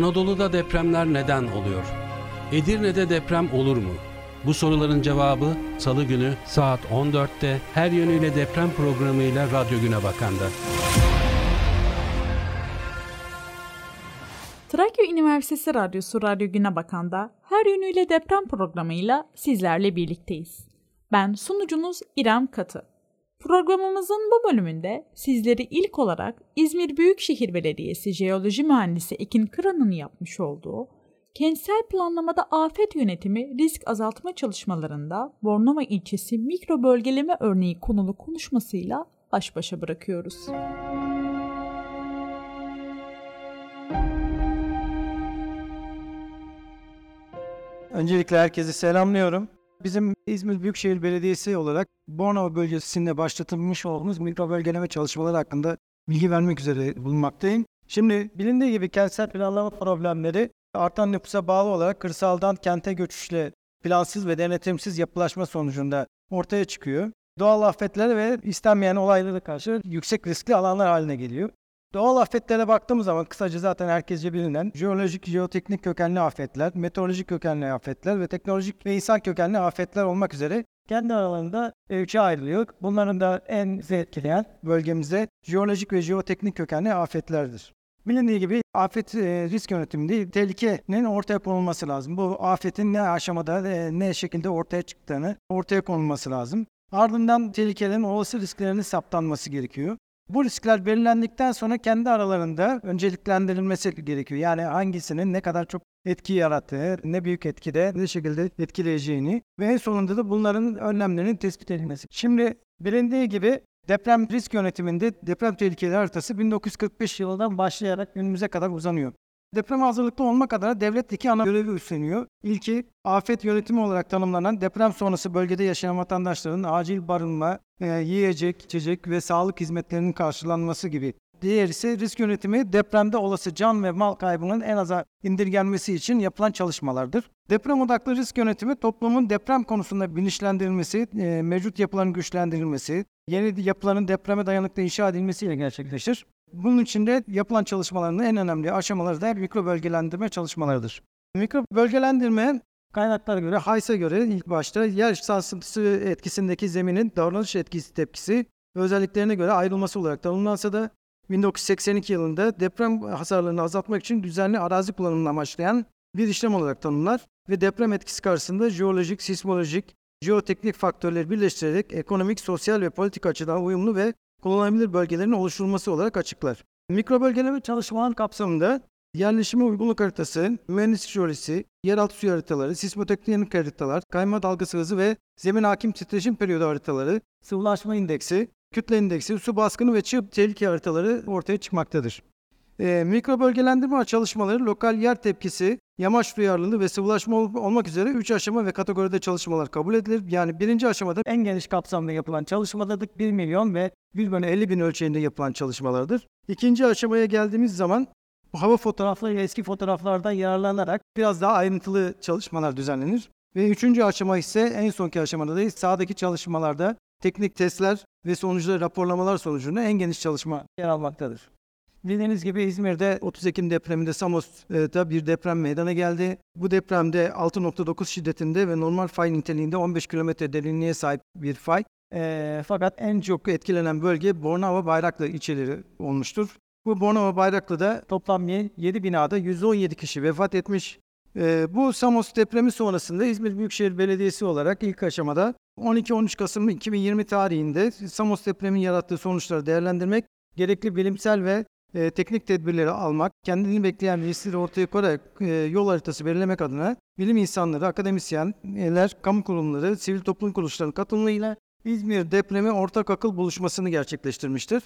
Anadolu'da depremler neden oluyor? Edirne'de deprem olur mu? Bu soruların cevabı Salı günü saat 14'te her yönüyle deprem programıyla Radyo Güne Bakan'da. Trakya Üniversitesi Radyosu Radyo Güne Bakan'da her yönüyle deprem programıyla sizlerle birlikteyiz. Ben sunucunuz İrem Katı. Programımızın bu bölümünde sizleri ilk olarak İzmir Büyükşehir Belediyesi Jeoloji Mühendisi Ekin Kıran'ın yapmış olduğu Kentsel planlamada afet yönetimi risk azaltma çalışmalarında Bornova ilçesi mikro bölgeleme örneği konulu konuşmasıyla baş başa bırakıyoruz. Öncelikle herkesi selamlıyorum. Bizim İzmir Büyükşehir Belediyesi olarak Bornova bölgesinde başlatılmış olduğumuz mikro bölgeleme çalışmaları hakkında bilgi vermek üzere bulunmaktayım. Şimdi bilindiği gibi kentsel planlama problemleri artan nüfusa bağlı olarak kırsaldan kente göçüşle plansız ve denetimsiz yapılaşma sonucunda ortaya çıkıyor. Doğal afetler ve istenmeyen olaylara karşı yüksek riskli alanlar haline geliyor. Doğal afetlere baktığımız zaman kısaca zaten herkesce bilinen jeolojik, jeoteknik kökenli afetler, meteorolojik kökenli afetler ve teknolojik ve insan kökenli afetler olmak üzere kendi aralarında üçe ayrılıyor. Bunların da en etkileyen bölgemize jeolojik ve jeoteknik kökenli afetlerdir. Bilindiği gibi afet e, risk yönetiminde tehlikenin ortaya konulması lazım. Bu afetin ne aşamada e, ne şekilde ortaya çıktığını ortaya konulması lazım. Ardından tehlikelerin olası risklerinin saptanması gerekiyor. Bu riskler belirlendikten sonra kendi aralarında önceliklendirilmesi gerekiyor. Yani hangisinin ne kadar çok etki yarattığı, ne büyük etkide, ne şekilde etkileyeceğini ve en sonunda da bunların önlemlerinin tespit edilmesi. Şimdi bilindiği gibi Deprem risk yönetiminde deprem tehlikeleri haritası 1945 yılından başlayarak günümüze kadar uzanıyor. Deprem hazırlıklı olmak adına devlet iki ana görevi üstleniyor. İlki afet yönetimi olarak tanımlanan deprem sonrası bölgede yaşayan vatandaşların acil barınma, e, yiyecek, içecek ve sağlık hizmetlerinin karşılanması gibi Diğer ise risk yönetimi depremde olası can ve mal kaybının en aza indirgenmesi için yapılan çalışmalardır. Deprem odaklı risk yönetimi toplumun deprem konusunda bilinçlendirilmesi, e, mevcut yapıların güçlendirilmesi, yeni yapıların depreme dayanıklı inşa edilmesiyle gerçekleşir. Bunun için de yapılan çalışmaların en önemli aşamaları da mikro bölgelendirme çalışmalarıdır. Mikro bölgelendirme kaynaklara göre, HAYS'a göre ilk başta yer sarsıntısı etkisindeki zeminin davranış etkisi tepkisi özelliklerine göre ayrılması olarak tanımlansa da 1982 yılında deprem hasarlarını azaltmak için düzenli arazi kullanımını amaçlayan bir işlem olarak tanımlar ve deprem etkisi karşısında jeolojik, sismolojik, jeoteknik faktörleri birleştirerek ekonomik, sosyal ve politik açıdan uyumlu ve kullanılabilir bölgelerin oluşturulması olarak açıklar. Mikro bölgeleme çalışmalar kapsamında yerleşime uygunluk haritası, mühendislik jeolojisi, yeraltı suyu haritaları, sismoteknik haritalar, kayma dalgası hızı ve zemin hakim titreşim periyodu haritaları, sıvılaşma indeksi, kütle indeksi, su baskını ve çığ tehlike haritaları ortaya çıkmaktadır. E, mikro bölgelendirme çalışmaları lokal yer tepkisi, yamaç duyarlılığı ve sıvılaşma ol- olmak üzere 3 aşama ve kategoride çalışmalar kabul edilir. Yani birinci aşamada en geniş kapsamda yapılan çalışmalardır. 1 milyon ve 1 bölü 50 bin ölçeğinde yapılan çalışmalardır. İkinci aşamaya geldiğimiz zaman bu hava fotoğrafları ve eski fotoğraflardan yararlanarak biraz daha ayrıntılı çalışmalar düzenlenir. Ve üçüncü aşama ise en sonki aşamada da sahadaki çalışmalarda teknik testler ve sonuçları raporlamalar sonucunda en geniş çalışma yer almaktadır. Bildiğiniz gibi İzmir'de 30 Ekim depreminde Samos'ta bir deprem meydana geldi. Bu depremde 6.9 şiddetinde ve normal fay niteliğinde 15 kilometre derinliğe sahip bir fay. E, fakat en çok etkilenen bölge Bornova Bayraklı ilçeleri olmuştur. Bu Bornova Bayraklı'da toplam 7 binada 117 kişi vefat etmiş. E, bu Samos depremi sonrasında İzmir Büyükşehir Belediyesi olarak ilk aşamada 12-13 Kasım 2020 tarihinde Samos depreminin yarattığı sonuçları değerlendirmek, gerekli bilimsel ve e, teknik tedbirleri almak, kendini bekleyen riskleri ortaya koyarak e, yol haritası belirlemek adına bilim insanları, akademisyenler, kamu kurumları, sivil toplum kuruluşlarının katılımıyla İzmir depremi ortak akıl buluşmasını gerçekleştirmiştir.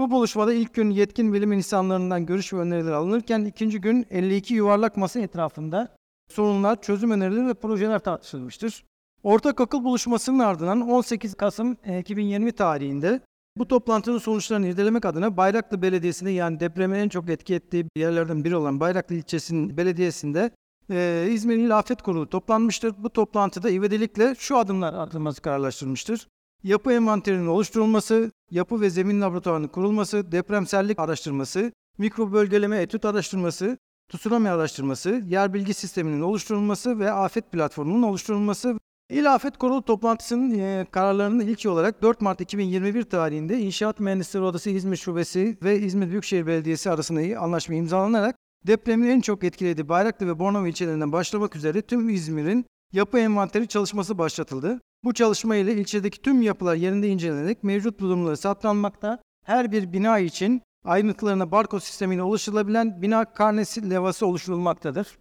Bu buluşmada ilk gün yetkin bilim insanlarından görüş ve öneriler alınırken ikinci gün 52 yuvarlak masa etrafında sorunlar, çözüm önerileri ve projeler tartışılmıştır. Ortak akıl buluşmasının ardından 18 Kasım 2020 e, tarihinde bu toplantının sonuçlarını irdelemek adına Bayraklı Belediyesi'nde yani depremin en çok etki ettiği yerlerden biri olan Bayraklı ilçesinin belediyesinde e, İzmir İl Afet Kurulu toplanmıştır. Bu toplantıda ivedilikle şu adımlar atılması kararlaştırılmıştır. Yapı envanterinin oluşturulması, yapı ve zemin laboratuvarının kurulması, depremsellik araştırması, mikro bölgeleme etüt araştırması, tsunami araştırması, yer bilgi sisteminin oluşturulması ve afet platformunun oluşturulması. İl Afet Kurulu toplantısının e, kararlarının ilki olarak 4 Mart 2021 tarihinde İnşaat Mühendisleri Odası İzmir Şubesi ve İzmir Büyükşehir Belediyesi arasında anlaşma imzalanarak depremin en çok etkilediği Bayraklı ve Bornova ilçelerinden başlamak üzere tüm İzmir'in yapı envanteri çalışması başlatıldı. Bu çalışma ile ilçedeki tüm yapılar yerinde incelenerek mevcut durumları saptanmakta. Her bir bina için ayrıntılarına barkod sistemiyle ulaşılabilen bina karnesi levhası oluşturulmaktadır.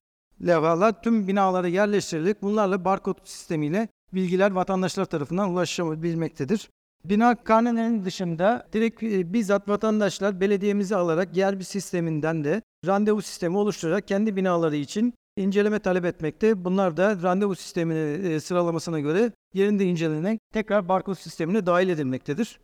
Levhalar tüm binalara yerleştirilerek bunlarla barkod sistemiyle bilgiler vatandaşlar tarafından ulaşabilmektedir. Bina karnelerinin dışında direkt e, bizzat vatandaşlar belediyemizi alarak yer bir sisteminden de randevu sistemi oluşturarak kendi binaları için inceleme talep etmekte. Bunlar da randevu sistemini e, sıralamasına göre yerinde incelenerek tekrar barkod sistemine dahil edilmektedir.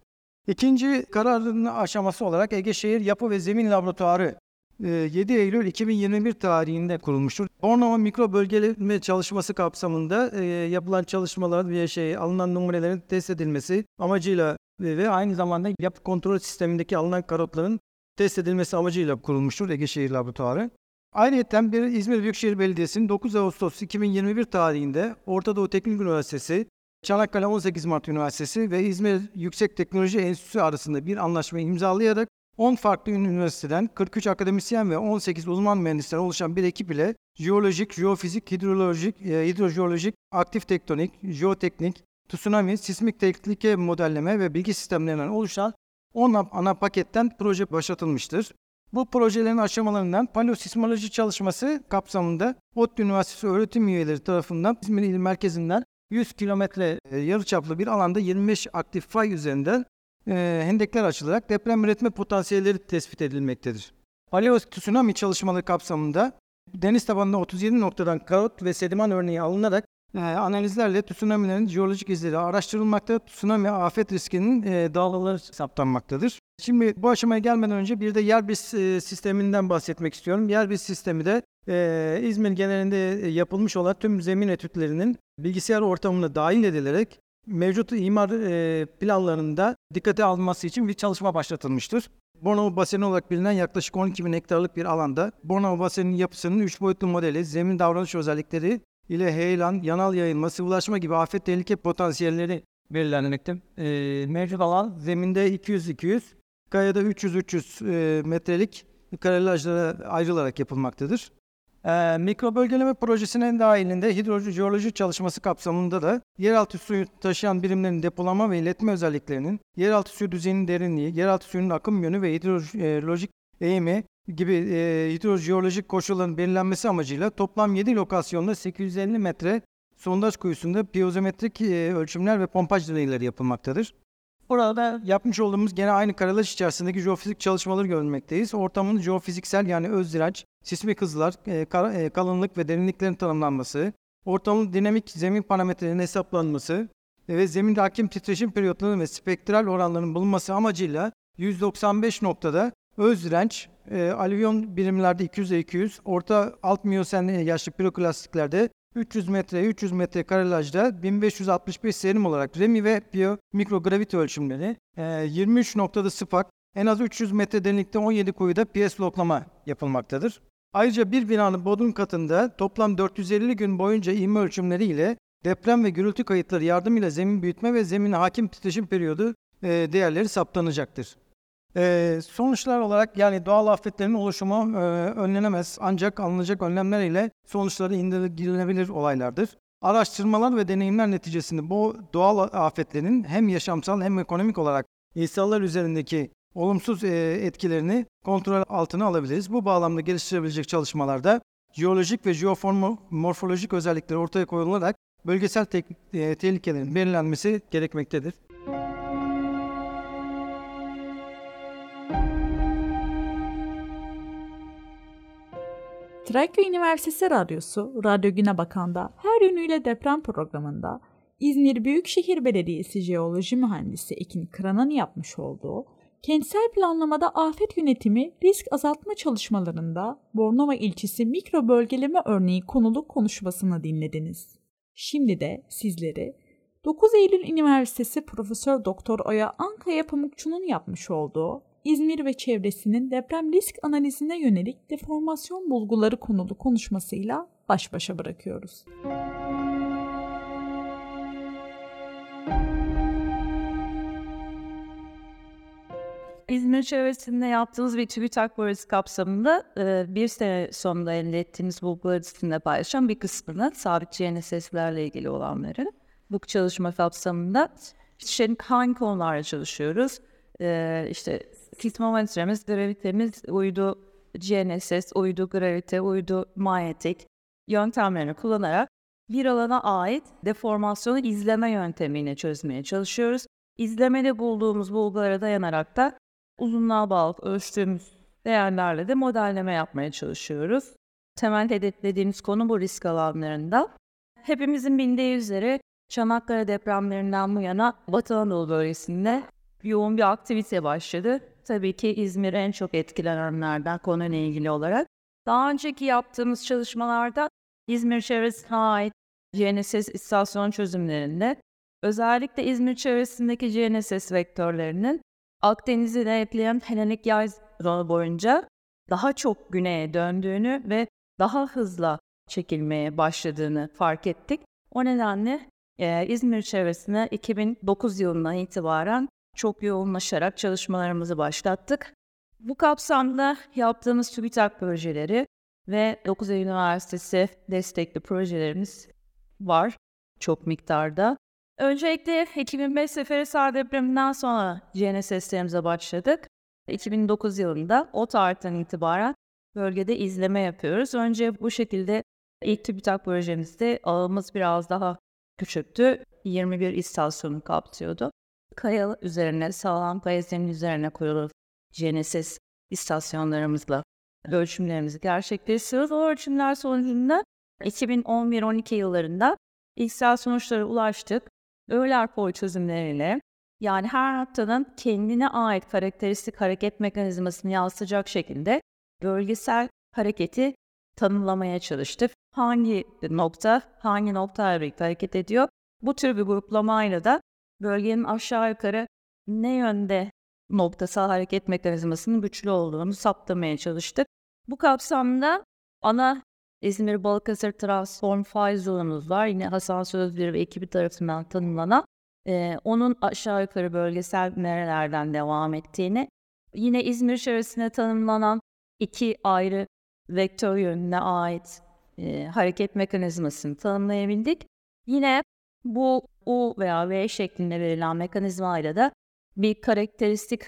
İkinci kararın aşaması olarak Ege Şehir Yapı ve Zemin Laboratuvarı 7 e, Eylül 2021 tarihinde kurulmuştur. Bornova mikro bölgeleme çalışması kapsamında e, yapılan çalışmalar ve şey alınan numunelerin test edilmesi amacıyla ve, aynı zamanda yapı kontrol sistemindeki alınan karotların test edilmesi amacıyla kurulmuştur Ege Şehir Laboratuvarı. Ayrıca bir İzmir Büyükşehir Belediyesi'nin 9 Ağustos 2021 tarihinde Orta Doğu Teknik Üniversitesi, Çanakkale 18 Mart Üniversitesi ve İzmir Yüksek Teknoloji Enstitüsü arasında bir anlaşma imzalayarak 10 farklı üniversiteden 43 akademisyen ve 18 uzman mühendisten oluşan bir ekip ile jeolojik, jeofizik, hidrolojik, e, hidrojeolojik, aktif tektonik, jeoteknik, tsunami, sismik tehlike modelleme ve bilgi sistemlerinden oluşan 10 ana paketten proje başlatılmıştır. Bu projelerin aşamalarından paleosismoloji çalışması kapsamında ODTÜ Üniversitesi öğretim üyeleri tarafından İzmir il merkezinden 100 kilometre e, yarıçaplı bir alanda 25 aktif fay üzerinden e, hendekler açılarak deprem üretme potansiyelleri tespit edilmektedir. Paleo tsunami çalışmaları kapsamında deniz tabanında 37 noktadan karot ve sediman örneği alınarak e, analizlerle tsunamilerin jeolojik izleri araştırılmakta, tsunami afet riskinin e, dağılımları saptanmaktadır. Şimdi bu aşamaya gelmeden önce bir de Yerbis e, sisteminden bahsetmek istiyorum. Yerbis sistemi de e, İzmir genelinde yapılmış olan tüm zemin etütlerinin bilgisayar ortamına dahil edilerek mevcut imar e, planlarında dikkate alınması için bir çalışma başlatılmıştır. Bornova baseni olarak bilinen yaklaşık 12 bin hektarlık bir alanda Bornova baseninin yapısının 3 boyutlu modeli, zemin davranış özellikleri ile heyelan, yanal yayılma, sıvılaşma gibi afet tehlike potansiyelleri belirlenmekte. E, mevcut alan zeminde 200-200, kayada 300-300 e, metrelik karelajlara ayrılarak yapılmaktadır. E, mikro bölgeleme projesinin dahilinde hidrojeoloji çalışması kapsamında da yeraltı suyu taşıyan birimlerin depolama ve iletme özelliklerinin, yeraltı suyu düzeyinin derinliği, yeraltı suyunun akım yönü ve hidrolojik eğimi gibi e, hidrojeolojik koşulların belirlenmesi amacıyla toplam 7 lokasyonda 850 metre sondaj kuyusunda piyozometrik e, ölçümler ve pompaj deneyleri yapılmaktadır. Burada yapmış olduğumuz gene aynı karalaş içerisindeki jeofizik çalışmaları görmekteyiz. Ortamın jeofiziksel yani öz direnç, sismik hızlar, e, kar, e, kalınlık ve derinliklerin tanımlanması, ortamın dinamik zemin parametrelerinin hesaplanması ve zeminde hakim titreşim periyotlarının ve spektral oranlarının bulunması amacıyla 195 noktada öz direnç, e, alüvyon birimlerde 200'e 200, orta alt miyosen yaşlı piroklastiklerde 300 metre 300 metre karelajda 1565 serim olarak REMI ve Pio mikrograviti ölçümleri, 23 e, noktada SPAC, en az 300 metre derinlikte 17 kuyuda PS loklama yapılmaktadır. Ayrıca bir binanın bodrum katında toplam 450 gün boyunca ivme ölçümleri ile deprem ve gürültü kayıtları yardımıyla zemin büyütme ve zemin hakim titreşim periyodu e, değerleri saptanacaktır. Ee, sonuçlar olarak yani doğal afetlerin oluşumu e, önlenemez ancak alınacak önlemler ile sonuçları indirilebilir olaylardır. Araştırmalar ve deneyimler neticesinde bu doğal afetlerin hem yaşamsal hem ekonomik olarak insanlar üzerindeki olumsuz e, etkilerini kontrol altına alabiliriz. Bu bağlamda geliştirebilecek çalışmalarda jeolojik ve jeomorfolojik özellikler ortaya koyularak bölgesel te- e, tehlikelerin belirlenmesi gerekmektedir. Trakya Üniversitesi Radyosu, Radyo Güne Bakan'da her yönüyle deprem programında İzmir Büyükşehir Belediyesi Jeoloji Mühendisi Ekin Kıran'ın yapmış olduğu kentsel planlamada afet yönetimi risk azaltma çalışmalarında Bornova ilçesi mikro bölgeleme örneği konulu konuşmasını dinlediniz. Şimdi de sizleri 9 Eylül Üniversitesi Profesör Doktor Oya Ankaya Pamukçu'nun yapmış olduğu İzmir ve çevresinin deprem risk analizine yönelik deformasyon bulguları konulu konuşmasıyla baş başa bırakıyoruz. İzmir çevresinde yaptığımız bir TÜBİTAK projesi kapsamında e, bir sene sonunda elde ettiğimiz bulguları sizinle paylaşan bir kısmını sabit GNSS'lerle ilgili olanları bu çalışma kapsamında işte hangi konularla çalışıyoruz? E, işte sismometremiz, gravitemiz, uydu GNSS, uydu gravite, uydu manyetik yöntemlerini kullanarak bir alana ait deformasyonu izleme yöntemiyle çözmeye çalışıyoruz. İzlemede bulduğumuz bulgulara dayanarak da uzunluğa bağlı ölçtüğümüz değerlerle de modelleme yapmaya çalışıyoruz. Temel hedeflediğimiz konu bu risk alanlarında. Hepimizin bildiği üzere Çanakkale depremlerinden bu yana Batı Anadolu bölgesinde yoğun bir aktivite başladı. Tabii ki İzmir en çok etkilenenlerden konuyla ilgili olarak. Daha önceki yaptığımız çalışmalarda İzmir çevresine ait GNSS istasyon çözümlerinde özellikle İzmir çevresindeki GNSS vektörlerinin Akdeniz'i de ekleyen Helenik yay zonu boyunca daha çok güneye döndüğünü ve daha hızla çekilmeye başladığını fark ettik. O nedenle e, İzmir çevresine 2009 yılından itibaren çok yoğunlaşarak çalışmalarımızı başlattık. Bu kapsamda yaptığımız TÜBİTAK projeleri ve 9 Eylül Üniversitesi destekli projelerimiz var çok miktarda. Öncelikle 2005 Seferihisar depreminden sonra GNSS'lerimize başladık. 2009 yılında o tarihten itibaren bölgede izleme yapıyoruz. Önce bu şekilde ilk TÜBİTAK projemizde ağımız biraz daha küçüktü. 21 istasyonu kapsıyordu. Kaya üzerine, sağlam kaya zemin üzerine koyulu GNSS istasyonlarımızla ölçümlerimizi gerçekleştiriyoruz. O ölçümler sonucunda 2011-12 yıllarında İksel sonuçlara ulaştık. Euler-Poy çözümleriyle yani her noktanın kendine ait karakteristik hareket mekanizmasını yansıtacak şekilde bölgesel hareketi tanımlamaya çalıştık. Hangi nokta, hangi nokta birlikte hareket ediyor? Bu tür bir gruplamayla da bölgenin aşağı yukarı ne yönde noktasal hareket mekanizmasının güçlü olduğunu saptamaya çalıştık. Bu kapsamda ana İzmir Balıkesir Transform File zonumuz var. Yine Hasan Sözbir ve ekibi tarafından tanımlanan. E, onun aşağı yukarı bölgesel nerelerden devam ettiğini, yine İzmir çevresine tanımlanan iki ayrı vektör yönüne ait e, hareket mekanizmasını tanımlayabildik. Yine bu U veya V şeklinde verilen mekanizmayla da bir karakteristik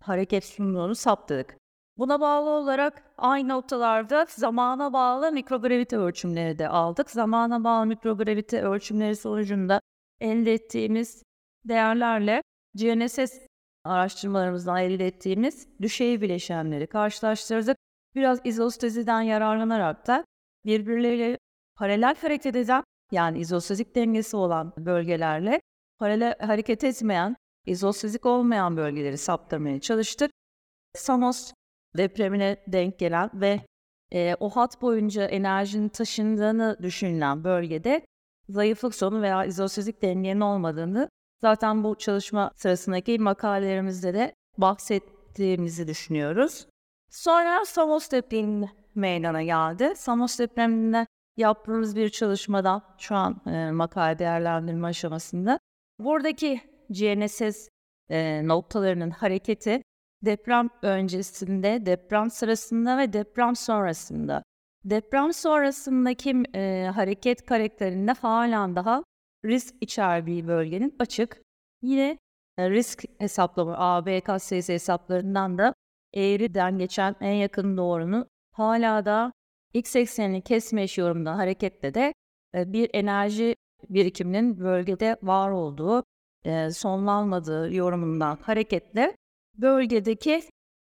hareket sunumunu saptadık. Buna bağlı olarak aynı noktalarda zamana bağlı mikrogravite ölçümleri de aldık. Zamana bağlı mikrogravite ölçümleri sonucunda elde ettiğimiz değerlerle GNSS araştırmalarımızdan elde ettiğimiz düşey bileşenleri karşılaştırdık. Biraz izosteziden yararlanarak da birbirleriyle paralel hareket eden yani izostazik dengesi olan bölgelerle paralel hareket etmeyen, izostazik olmayan bölgeleri saptamaya çalıştık. Samos depremine denk gelen ve e, o hat boyunca enerjinin taşındığını düşünülen bölgede zayıflık sonu veya izostatik dengenin olmadığını zaten bu çalışma sırasındaki makalelerimizde de bahsettiğimizi düşünüyoruz. Sonra Samos depremi meydana geldi. Samos depreminde yaptığımız bir çalışmadan şu an e, makale değerlendirme aşamasında buradaki GNSS e, noktalarının hareketi deprem öncesinde, deprem sırasında ve deprem sonrasında. Deprem sonrasındaki e, hareket karakterinde halen daha risk içerdiği bölgenin açık. Yine e, risk hesaplama AB katsayısı hesaplarından da eğriden geçen en yakın doğrunun hala da x eksenini kesme eş yorumdan hareketle de e, bir enerji birikiminin bölgede var olduğu, e, sonlanmadığı yorumundan hareketle bölgedeki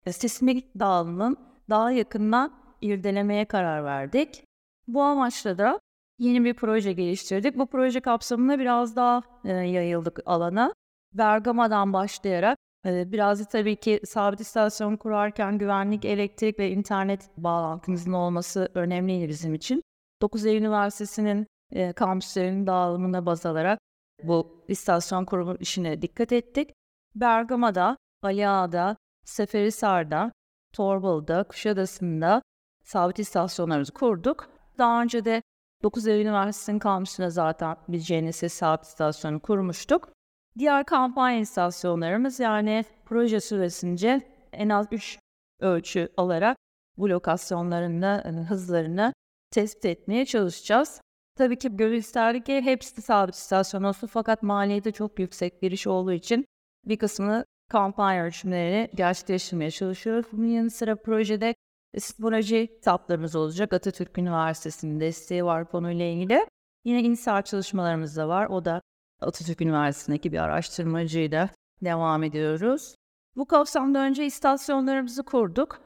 e, sismik dağılımın daha yakından irdelemeye karar verdik. Bu amaçla da yeni bir proje geliştirdik. Bu proje kapsamında biraz daha yayıldık alana. Bergama'dan başlayarak biraz da tabii ki sabit istasyon kurarken güvenlik, elektrik ve internet bağlantımızın olması önemliydi bizim için. 9 Eylül Üniversitesi'nin e, kampüslerinin dağılımına baz alarak bu istasyon kurumu işine dikkat ettik. Bergama'da Ali Ağa'da Seferihisar'da, Torbalı'da, Kuşadası'nda sabit istasyonlarımızı kurduk. Daha önce de 9 Eylül Üniversitesi'nin kampüsüne zaten biz GNSS sabit istasyonu kurmuştuk. Diğer kampanya istasyonlarımız yani proje süresince en az 3 ölçü alarak bu lokasyonlarında e, hızlarını tespit etmeye çalışacağız. Tabii ki gönül isterdi ki hepsi sabit istasyon olsun fakat maliyeti çok yüksek bir iş olduğu için bir kısmını kampanya ölçümleri gerçekleştirmeye çalışıyoruz. Bunun yanı sıra projede sismoloji kitaplarımız olacak. Atatürk Üniversitesi'nin desteği var konuyla ilgili. Yine inşaat çalışmalarımız da var. O da Atatürk Üniversitesi'ndeki bir araştırmacıyla devam ediyoruz. Bu kapsamda önce istasyonlarımızı kurduk.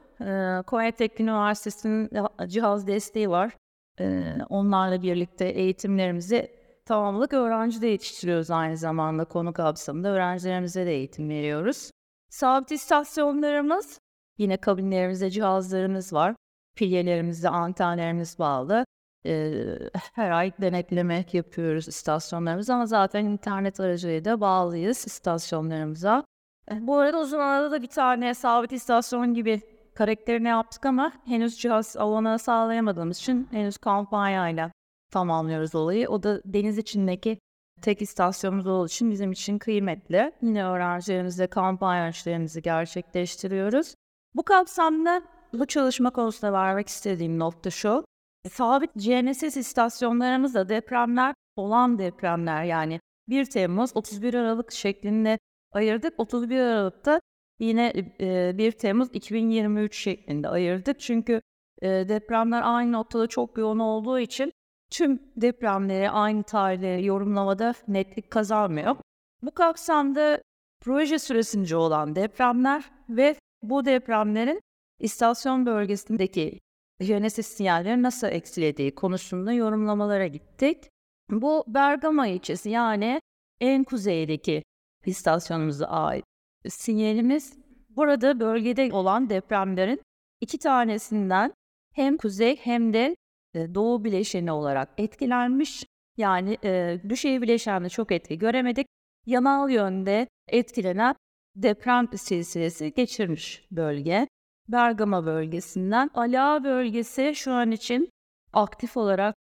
Teknik Üniversitesi'nin cihaz desteği var. Ee, onlarla birlikte eğitimlerimizi tamamladık. Öğrenci de yetiştiriyoruz aynı zamanda konu kapsamında. Öğrencilerimize de eğitim veriyoruz. Sabit istasyonlarımız, yine kabinlerimizde cihazlarımız var. Pilyelerimize, antenlerimiz bağlı. Ee, her ay denetleme yapıyoruz istasyonlarımıza ama zaten internet aracılığıyla bağlıyız istasyonlarımıza. Bu arada uzun arada da bir tane sabit istasyon gibi karakterini yaptık ama henüz cihaz alana sağlayamadığımız için henüz kampanyayla tamamlıyoruz olayı. O da deniz içindeki tek istasyonumuz olduğu için bizim için kıymetli. Yine öğrencilerimizle kampanya işlerimizi gerçekleştiriyoruz. Bu kapsamda bu çalışma konusunda vermek istediğim nokta şu. Sabit GNSS istasyonlarımızda depremler olan depremler yani 1 Temmuz 31 Aralık şeklinde ayırdık. 31 Aralık'ta yine e, 1 Temmuz 2023 şeklinde ayırdık. Çünkü e, depremler aynı noktada çok yoğun olduğu için tüm depremleri aynı tarihleri yorumlamada netlik kazanmıyor. Bu kapsamda proje süresince olan depremler ve bu depremlerin istasyon bölgesindeki GNSS sinyalleri nasıl etkilediği konusunda yorumlamalara gittik. Bu Bergama ilçesi yani en kuzeydeki istasyonumuza ait sinyalimiz burada bölgede olan depremlerin iki tanesinden hem kuzey hem de e, doğu bileşeni olarak etkilenmiş. Yani e, düşey bileşende çok etki göremedik. Yanal yönde etkilenen deprem silsilesi geçirmiş bölge. Bergama bölgesinden. Ala bölgesi şu an için aktif olarak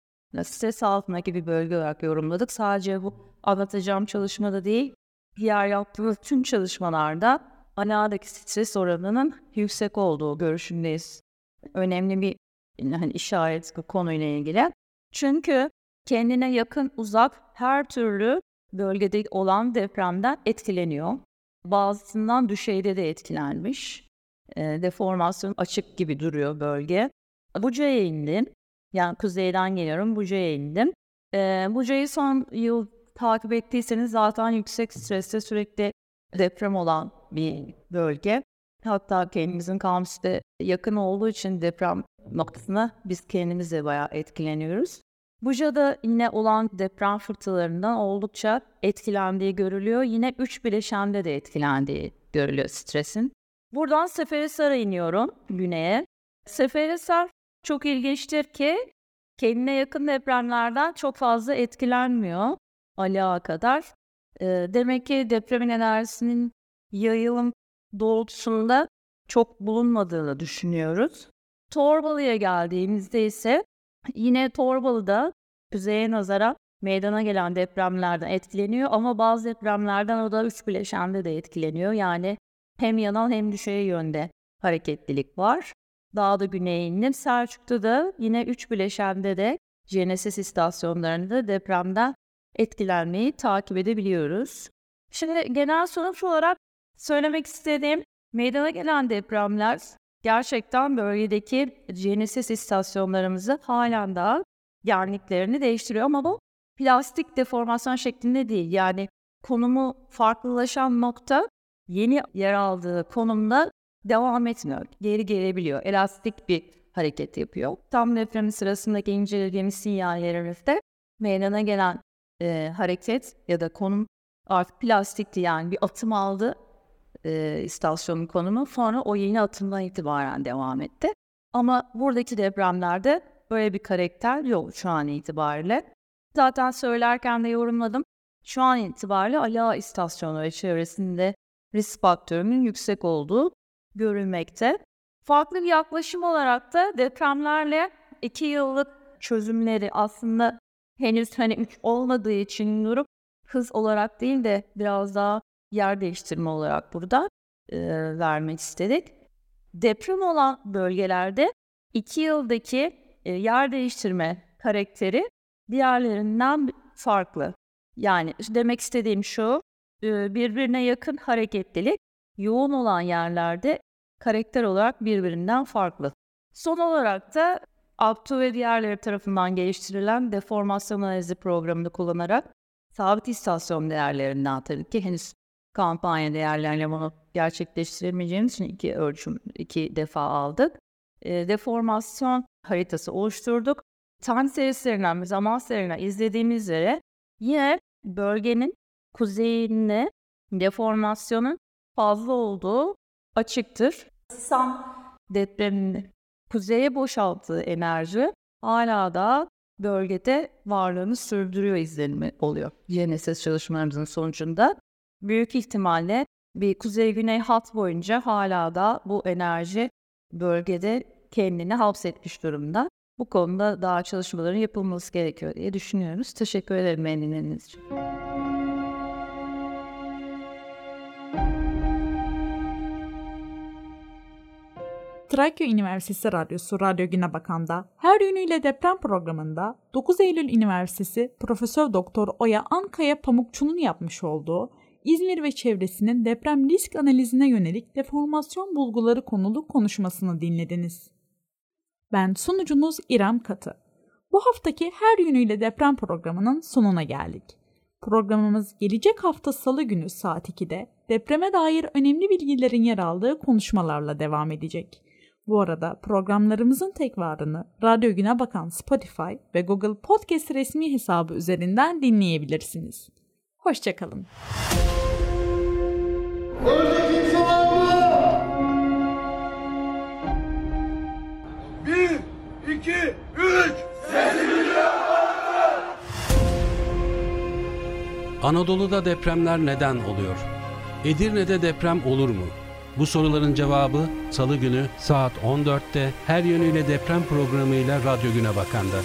stres altındaki bir bölge olarak yorumladık. Sadece bu anlatacağım çalışmada değil, diğer yaptığımız tüm çalışmalarda Ala'daki stres oranının yüksek olduğu görüşündeyiz. Önemli bir hani işaret bu konuyla ilgili. Çünkü kendine yakın uzak her türlü bölgede olan depremden etkileniyor. Bazısından düşeyde de etkilenmiş. E, deformasyon açık gibi duruyor bölge. Buca'ya indim. Yani kuzeyden geliyorum Buca'ya indim. E, Buca'yı son yıl takip ettiyseniz zaten yüksek streste sürekli deprem olan bir bölge. Hatta kendimizin kampüste yakın olduğu için deprem noktasına biz kendimiz de bayağı etkileniyoruz. Buca'da yine olan deprem fırtınalarından oldukça etkilendiği görülüyor. Yine üç bileşende de etkilendiği görülüyor stresin. Buradan Seferihisar'a iniyorum güneye. Seferihisar çok ilginçtir ki kendine yakın depremlerden çok fazla etkilenmiyor Aliağa kadar. E, demek ki depremin enerjisinin yayılım doğrultusunda çok bulunmadığını düşünüyoruz. Torbalı'ya geldiğimizde ise yine Torbalı'da kuzeye nazara meydana gelen depremlerden etkileniyor ama bazı depremlerden o da üç bileşende de etkileniyor. Yani hem yanal hem düşey yönde hareketlilik var. Daha da güneye indim. Selçuk'ta yine üç bileşende de GNSS istasyonlarında depremden etkilenmeyi takip edebiliyoruz. Şimdi genel sonuç olarak söylemek istediğim meydana gelen depremler gerçekten bölgedeki GNSS istasyonlarımızı halen daha yerliklerini değiştiriyor ama bu plastik deformasyon şeklinde değil. Yani konumu farklılaşan nokta yeni yer aldığı konumda devam etmiyor. Geri gelebiliyor. Elastik bir hareket yapıyor. Tam depremin sırasındaki incelediğimiz sinyallerimizde meydana gelen e, hareket ya da konum artık plastikti yani bir atım aldı e, istasyonun konumu. Sonra o yeni atımdan itibaren devam etti. Ama buradaki depremlerde böyle bir karakter yok şu an itibariyle. Zaten söylerken de yorumladım. Şu an itibariyle Ala istasyonu ve çevresinde risk faktörünün yüksek olduğu görülmekte. Farklı bir yaklaşım olarak da depremlerle iki yıllık çözümleri aslında henüz hani üç olmadığı için durup hız olarak değil de biraz daha yer değiştirme olarak burada e, vermek istedik. Deprem olan bölgelerde iki yıldaki e, yer değiştirme karakteri diğerlerinden farklı. Yani demek istediğim şu, birbirine yakın hareketlilik yoğun olan yerlerde karakter olarak birbirinden farklı. Son olarak da Aptu ve diğerleri tarafından geliştirilen deformasyon analizi programını kullanarak sabit istasyon değerlerinden tabii ki henüz kampanya değerlerle bunu gerçekleştiremeyeceğimiz için iki ölçüm, iki defa aldık. E, deformasyon haritası oluşturduk. Time serislerinden ve zaman serilerinden izlediğimiz üzere yine bölgenin kuzeyinde deformasyonun fazla olduğu açıktır. Sam depremin kuzeye boşalttığı enerji hala da bölgede varlığını sürdürüyor izlenimi oluyor. GNSS çalışmalarımızın sonucunda büyük ihtimalle bir kuzey-güney hat boyunca hala da bu enerji bölgede kendini hapsetmiş durumda. Bu konuda daha çalışmaların yapılması gerekiyor diye düşünüyoruz. Teşekkür ederim beğenileriniz için. Trakya Üniversitesi Radyosu Radyo Güne Bakan'da her yönüyle deprem programında 9 Eylül Üniversitesi Profesör Doktor Oya Ankaya Pamukçu'nun yapmış olduğu İzmir ve çevresinin deprem risk analizine yönelik deformasyon bulguları konulu konuşmasını dinlediniz. Ben sunucunuz İrem Katı. Bu haftaki her yönüyle deprem programının sonuna geldik. Programımız gelecek hafta salı günü saat 2'de depreme dair önemli bilgilerin yer aldığı konuşmalarla devam edecek. Bu arada programlarımızın tekvarını Radyo Güne Bakan Spotify ve Google Podcast resmi hesabı üzerinden dinleyebilirsiniz. Hoşçakalın. Orada kimse var mı? Bir, iki, üç. Anadolu'da depremler neden oluyor? Edirne'de deprem olur mu? Bu soruların cevabı Salı günü saat 14'te her yönüyle deprem programıyla Radyo Güne Bakan'da.